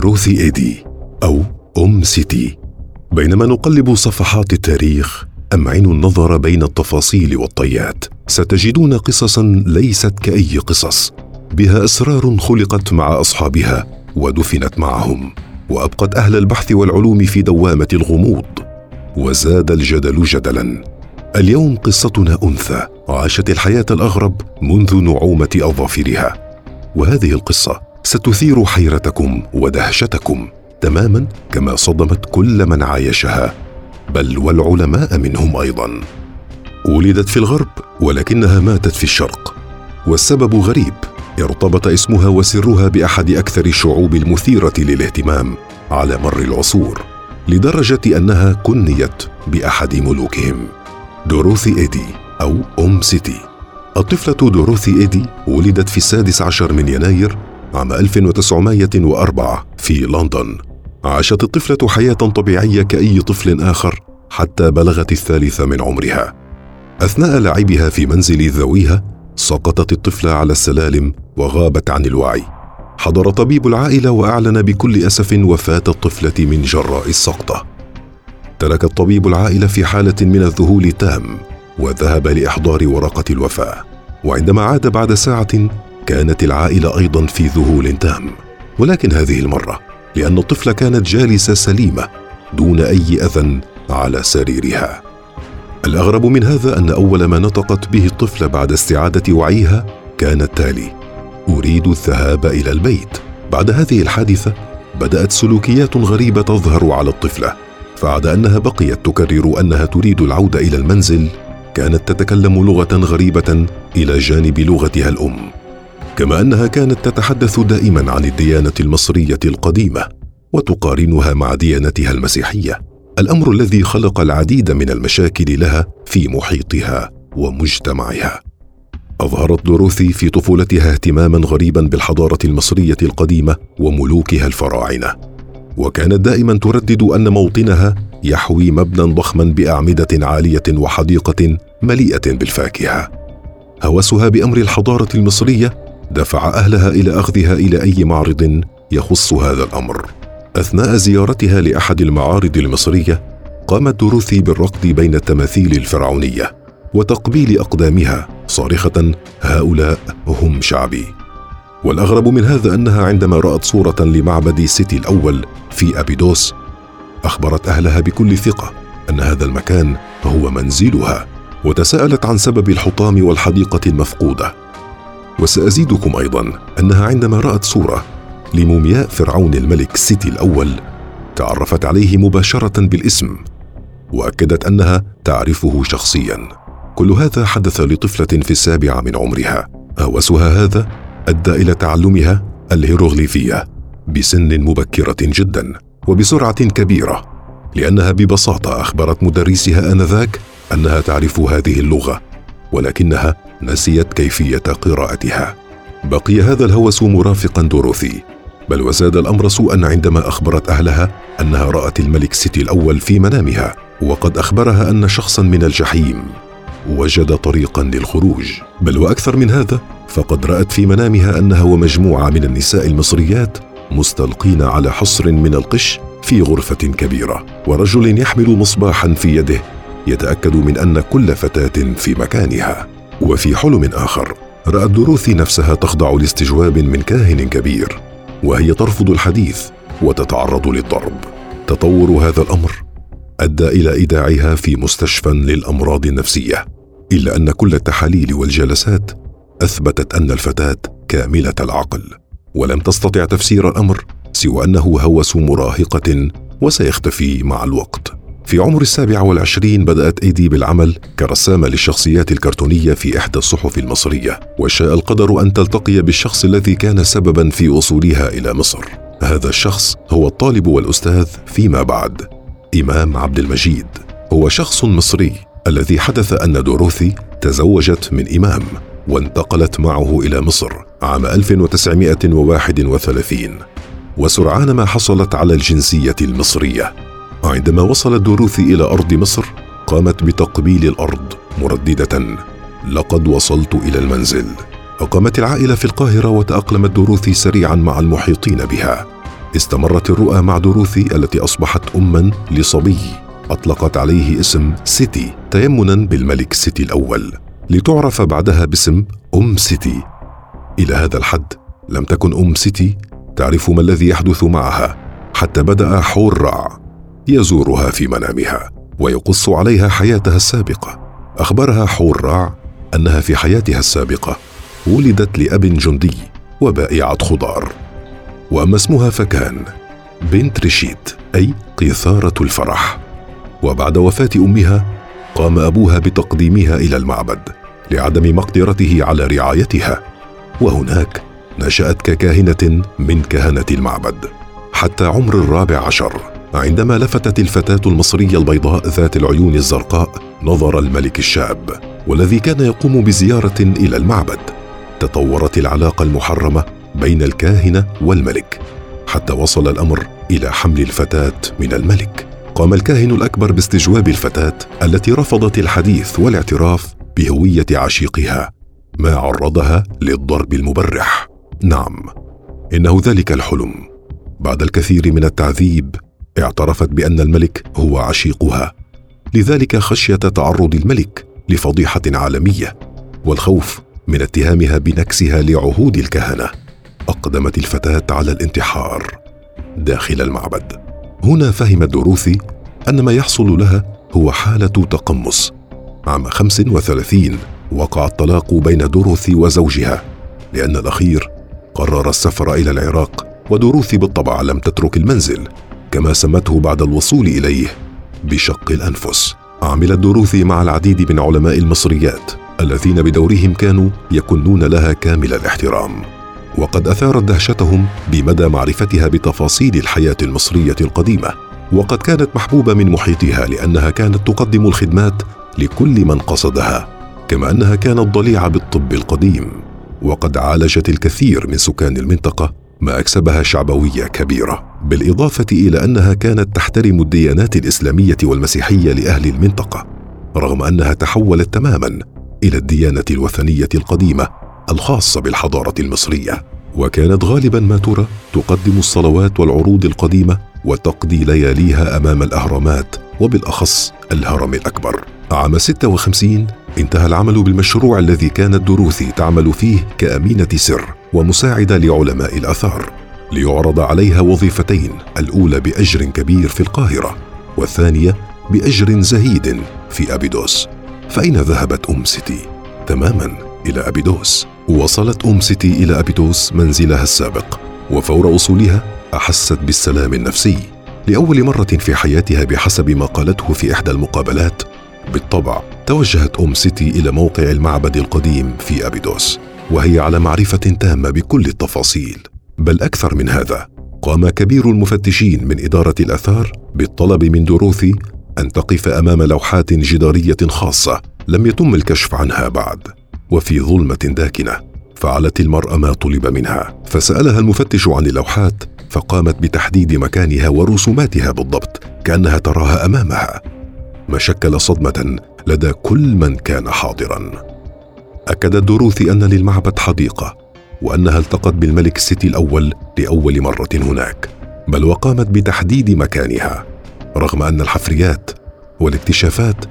دوروثي إيدي أو أم سيتي بينما نقلب صفحات التاريخ أمعنوا النظر بين التفاصيل والطيات. ستجدون قصصا ليست كأي قصص. بها أسرار خلقت مع أصحابها ودفنت معهم. وأبقت أهل البحث والعلوم في دوامة الغموض. وزاد الجدل جدلا. اليوم قصتنا أنثى. عاشت الحياة الأغرب منذ نعومة أظافرها. وهذه القصة ستثير حيرتكم ودهشتكم تماما كما صدمت كل من عايشها بل والعلماء منهم أيضا. ولدت في الغرب ولكنها ماتت في الشرق والسبب غريب ارتبط اسمها وسرها بأحد أكثر الشعوب المثيرة للاهتمام على مر العصور لدرجة أنها كنيت بأحد ملوكهم. دوروثي إيدي أو أم سيتي. الطفلة دوروثي إيدي ولدت في السادس عشر من يناير عام 1904 في لندن عاشت الطفلة حياة طبيعية كأي طفل آخر حتى بلغت الثالثة من عمرها. أثناء لعبها في منزل ذويها سقطت الطفلة على السلالم وغابت عن الوعي. حضر طبيب العائلة وأعلن بكل أسف وفاة الطفلة من جراء السقطة. ترك الطبيب العائلة في حالة من الذهول تام وذهب لإحضار ورقة الوفاة. وعندما عاد بعد ساعة كانت العائلة أيضا في ذهول تام. ولكن هذه المرة لأن الطفله كانت جالسة سليمة دون أي اذى على سريرها. الأغرب من هذا أن أول ما نطقت به الطفله بعد استعادة وعيها كان التالي. أريد الذهاب إلى البيت. بعد هذه الحادثة بدأت سلوكيات غريبة تظهر على الطفلة فعد أنها بقيت تكرر أنها تريد العودة إلى المنزل كانت تتكلم لغة غريبة إلى جانب لغتها الأم. كما أنها كانت تتحدث دائما عن الديانة المصرية القديمة وتقارنها مع ديانتها المسيحية. الأمر الذي خلق العديد من المشاكل لها في محيطها ومجتمعها. أظهرت دوروثي في طفولتها اهتماما غريبا بالحضارة المصرية القديمة وملوكها الفراعنة. وكانت دائما تردد أن موطنها يحوي مبنى ضخما بأعمدة عالية وحديقة مليئة بالفاكهة. هوسها بأمر الحضارة المصرية دفع أهلها إلى أخذها إلى أي معرض يخص هذا الأمر. أثناء زيارتها لأحد المعارض المصرية قامت دروثي بالركض بين التماثيل الفرعونية وتقبيل أقدامها. صارخة هؤلاء هم شعبي. والأغرب من هذا أنها عندما رأت صورة لمعبد سيتي الأول في أبيدوس أخبرت أهلها بكل ثقة أن هذا المكان هو منزلها وتساءلت عن سبب الحطام والحديقة المفقودة. وسأزيدكم أيضا أنها عندما رأت صورة لمومياء فرعون الملك سيتي الأول تعرفت عليه مباشرة بالاسم وأكدت أنها تعرفه شخصيا. كل هذا حدث لطفلة في السابعة من عمرها. هوسها هذا أدى إلى تعلمها الهيروغليفية بسن مبكرة جدا وبسرعة كبيرة لأنها ببساطة أخبرت مدرسها آنذاك أنها تعرف هذه اللغة. ولكنها نسيت كيفية قراءتها. بقي هذا الهوس مرافقا دوروثي بل وزاد الأمر سوءا عندما أخبرت أهلها أنها رأت الملك سيتي الأول في منامها وقد أخبرها أن شخصا من الجحيم. وجد طريقا للخروج. بل وأكثر من هذا فقد رأت في منامها أنها ومجموعة من النساء المصريات مستلقين على حصر من القش في غرفة كبيرة ورجل يحمل مصباحا في يده يتأكد من أن كل فتاة في مكانها. وفي حلم آخر رأت دروثي نفسها تخضع لاستجواب من كاهن كبير وهي ترفض الحديث وتتعرض للضرب. تطور هذا الأمر أدى إلى إيداعها في مستشفى للأمراض النفسية. إلا أن كل التحاليل والجلسات أثبتت أن الفتاة كاملة العقل ولم تستطع تفسير الأمر سوى أنه هوس مراهقة وسيختفي مع الوقت. في عمر السابعة والعشرين بدأت أيدي بالعمل كرسامة للشخصيات الكرتونية في إحدى الصحف المصرية وشاء القدر أن تلتقي بالشخص الذي كان سببا في وصولها إلى مصر. هذا الشخص هو الطالب والأستاذ فيما بعد إمام عبد المجيد. هو شخص مصري الذي حدث أن دوروثي تزوجت من إمام وانتقلت معه إلى مصر عام 1931 وسرعان ما حصلت على الجنسية المصرية. عندما وصلت دوروثي إلى أرض مصر قامت بتقبيل الأرض مرددة. لقد وصلت إلى المنزل. أقامت العائلة في القاهرة وتأقلمت دوروثي سريعا مع المحيطين بها. استمرت الرؤى مع دروثي التي أصبحت أما لصبي. أطلقت عليه اسم سيتي تيمنا بالملك سيتي الأول. لتعرف بعدها باسم أم سيتي. إلى هذا الحد لم تكن أم سيتي تعرف ما الذي يحدث معها حتى بدأ حور رع يزورها في منامها ويقص عليها حياتها السابقة. أخبرها حور رع أنها في حياتها السابقة ولدت لأب جندي وبائعة خضار. وأما اسمها فكان بنت رشيد أي قيثارة الفرح. وبعد وفاة أمها قام أبوها بتقديمها إلى المعبد لعدم مقدرته على رعايتها. وهناك نشأت ككاهنة من كهنة المعبد حتى عمر الرابع عشر. عندما لفتت الفتاة المصرية البيضاء ذات العيون الزرقاء نظر الملك الشاب والذي كان يقوم بزيارة إلى المعبد. تطورت العلاقة المحرمة بين الكاهنة والملك حتى وصل الأمر إلى حمل الفتاة من الملك. قام الكاهن الأكبر باستجواب الفتاة التي رفضت الحديث والاعتراف بهوية عشيقها ما عرضها للضرب المبرح. نعم إنه ذلك الحلم. بعد الكثير من التعذيب اعترفت بأن الملك هو عشيقها. لذلك خشيه تعرض الملك لفضيحة عالمية والخوف من اتهامها بنكسها لعهود الكهنة. أقدمت الفتاة على الانتحار داخل المعبد. هنا فهمت دروثي أن ما يحصل لها هو حالة تقمص. عام 35 وقع الطلاق بين دروثي وزوجها لأن الأخير قرر السفر إلى العراق ودروثي بالطبع لم تترك المنزل. كما سمته بعد الوصول إليه بشق الأنفس. عملت دروثي مع العديد من علماء المصريات الذين بدورهم كانوا يكنون لها كامل الاحترام. وقد أثارت دهشتهم بمدى معرفتها بتفاصيل الحياة المصرية القديمة. وقد كانت محبوبة من محيطها لأنها كانت تقدم الخدمات لكل من قصدها كما أنها كانت ضليعة بالطب القديم. وقد عالجت الكثير من سكان المنطقة ما أكسبها شعبوية كبيرة. بالإضافة إلى أنها كانت تحترم الديانات الإسلامية والمسيحية لأهل المنطقة رغم أنها تحولت تماما إلى الديانة الوثنية القديمة الخاصة بالحضارة المصرية. وكانت غالبا ما ترى تقدم الصلوات والعروض القديمة وتقضي لياليها أمام الأهرامات وبالأخص الهرم الأكبر. عام 56 انتهى العمل بالمشروع الذي كانت دروثي تعمل فيه كأمينة سر ومساعدة لعلماء الآثار. ليعرض عليها وظيفتين الأولى بأجر كبير في القاهرة والثانية بأجر زهيد في أبيدوس. فأين ذهبت أم سيتي؟ تماما إلى أبيدوس. وصلت أم سيتي إلى أبيدوس منزلها السابق وفور وصولها أحست بالسلام النفسي. لأول مرة في حياتها بحسب ما قالته في إحدى المقابلات بالطبع توجهت أم سيتي إلى موقع المعبد القديم في أبيدوس وهي على معرفة تامة بكل التفاصيل. بل أكثر من هذا. قام كبير المفتشين من إدارة الآثار بالطلب من دروثي أن تقف أمام لوحات جدارية خاصة لم يتم الكشف عنها بعد وفي ظلمة داكنة. فعلت المرأة ما طلب منها. فسألها المفتش عن اللوحات فقامت بتحديد مكانها ورسوماتها بالضبط كأنها تراها أمامها. ما شكل صدمة لدى كل من كان حاضرا. أكدت دروثي أن للمعبد حديقة. وأنها التقت بالملك سيتي الأول لأول مرة هناك بل وقامت بتحديد مكانها رغم أن الحفريات والاكتشافات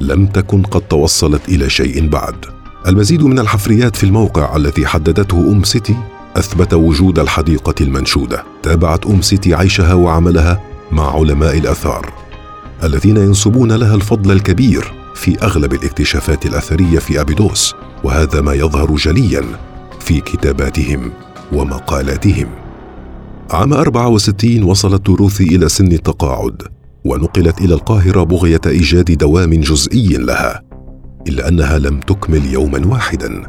لم تكن قد توصلت إلى شيء بعد. المزيد من الحفريات في الموقع الذي حددته أم سيتي أثبت وجود الحديقة المنشودة. تابعت أم سيتي عيشها وعملها مع علماء الآثار الذين ينسبون لها الفضل الكبير في أغلب الاكتشافات الأثرية في أبيدوس وهذا ما يظهر جليا. في كتاباتهم ومقالاتهم. عام 64 وصلت دروثي إلى سن التقاعد ونقلت إلى القاهرة بغية إيجاد دوام جزئي لها إلا أنها لم تكمل يوما واحدا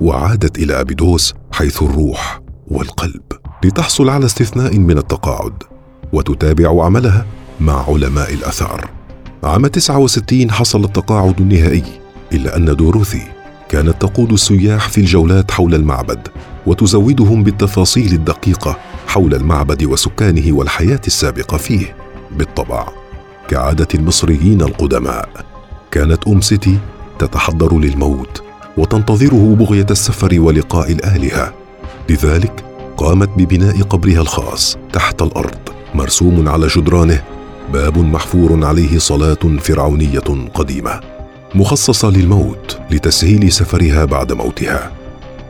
وعادت إلى أبيدوس حيث الروح والقلب. لتحصل على استثناء من التقاعد وتتابع عملها مع علماء الآثار. عام 69 حصل التقاعد النهائي إلا أن دوروثي كانت تقود السياح في الجولات حول المعبد وتزودهم بالتفاصيل الدقيقة حول المعبد وسكانه والحياة السابقة فيه. بالطبع كعادة المصريين القدماء كانت أم سيتي تتحضر للموت وتنتظره بغية السفر ولقاء الآلهة. لذلك قامت ببناء قبرها الخاص تحت الأرض مرسوم على جدرانه باب محفور عليه صلاة فرعونية قديمة. مخصصة للموت لتسهيل سفرها بعد موتها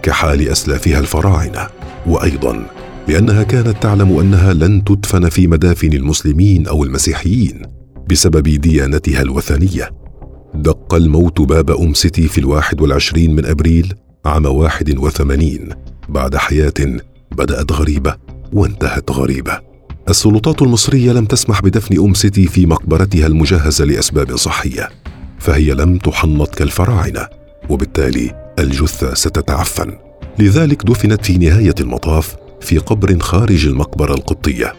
كحال أسلافها الفراعنة. وأيضا لأنها كانت تعلم أنها لن تدفن في مدافن المسلمين أو المسيحيين بسبب ديانتها الوثنية. دق الموت باب أم سيتي في الواحد والعشرين من أبريل عام واحد وثمانين بعد حياة بدأت غريبة وانتهت غريبة. السلطات المصرية لم تسمح بدفن أم سيتي في مقبرتها المجهزة لأسباب صحية. فهي لم تحنط كالفراعنة وبالتالي الجثة ستتعفن. لذلك دفنت في نهاية المطاف في قبر خارج المقبرة القبطية.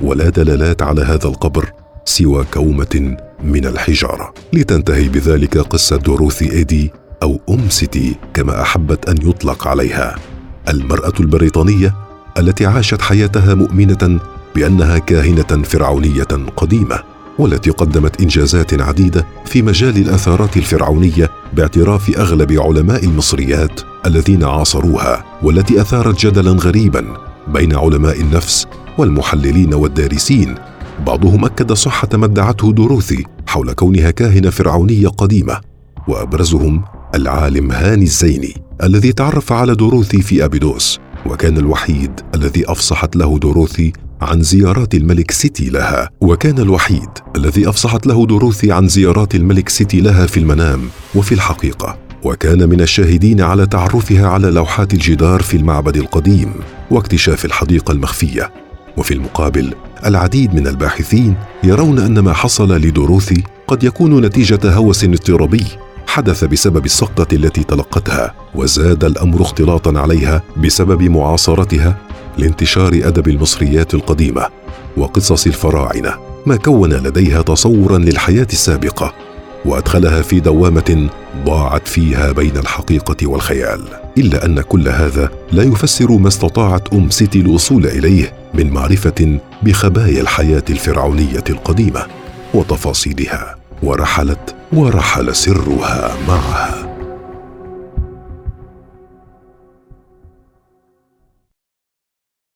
ولا دلالات على هذا القبر سوى كومة من الحجارة. لتنتهي بذلك قصة دوروثي إيدي أو أم سيتي كما أحبت أن يطلق عليها. المرأة البريطانية التي عاشت حياتها مؤمنة بأنها كاهنة فرعونية قديمة. والتي قدمت إنجازات عديدة في مجال الآثارات الفرعونية باعتراف أغلب علماء المصريات الذين عاصروها والتي أثارت جدلا غريبا بين علماء النفس والمحللين والدارسين. بعضهم أكد صحة ما ادعته دوروثي حول كونها كاهنة فرعونية قديمة. وأبرزهم العالم هاني الزيني الذي تعرف على دوروثي في أبيدوس وكان الوحيد الذي أفصحت له دوروثي عن زيارات الملك سيتي لها وكان الوحيد الذي أفصحت له دوروثي عن زيارات الملك سيتي لها في المنام وفي الحقيقة. وكان من الشاهدين على تعرفها على لوحات الجدار في المعبد القديم واكتشاف الحديقة المخفية. وفي المقابل العديد من الباحثين يرون أن ما حصل لدوروثي قد يكون نتيجة هوس اضطرابي حدث بسبب السقطة التي تلقتها وزاد الأمر اختلاطا عليها بسبب معاصرتها لانتشار أدب المصريات القديمة وقصص الفراعنة ما كون لديها تصورا للحياة السابقة وأدخلها في دوامة ضاعت فيها بين الحقيقة والخيال. إلا أن كل هذا لا يفسر ما استطاعت أم سيتي الوصول إليه من معرفة بخبايا الحياة الفرعونية القديمة وتفاصيلها ورحلت ورحل سرها معها.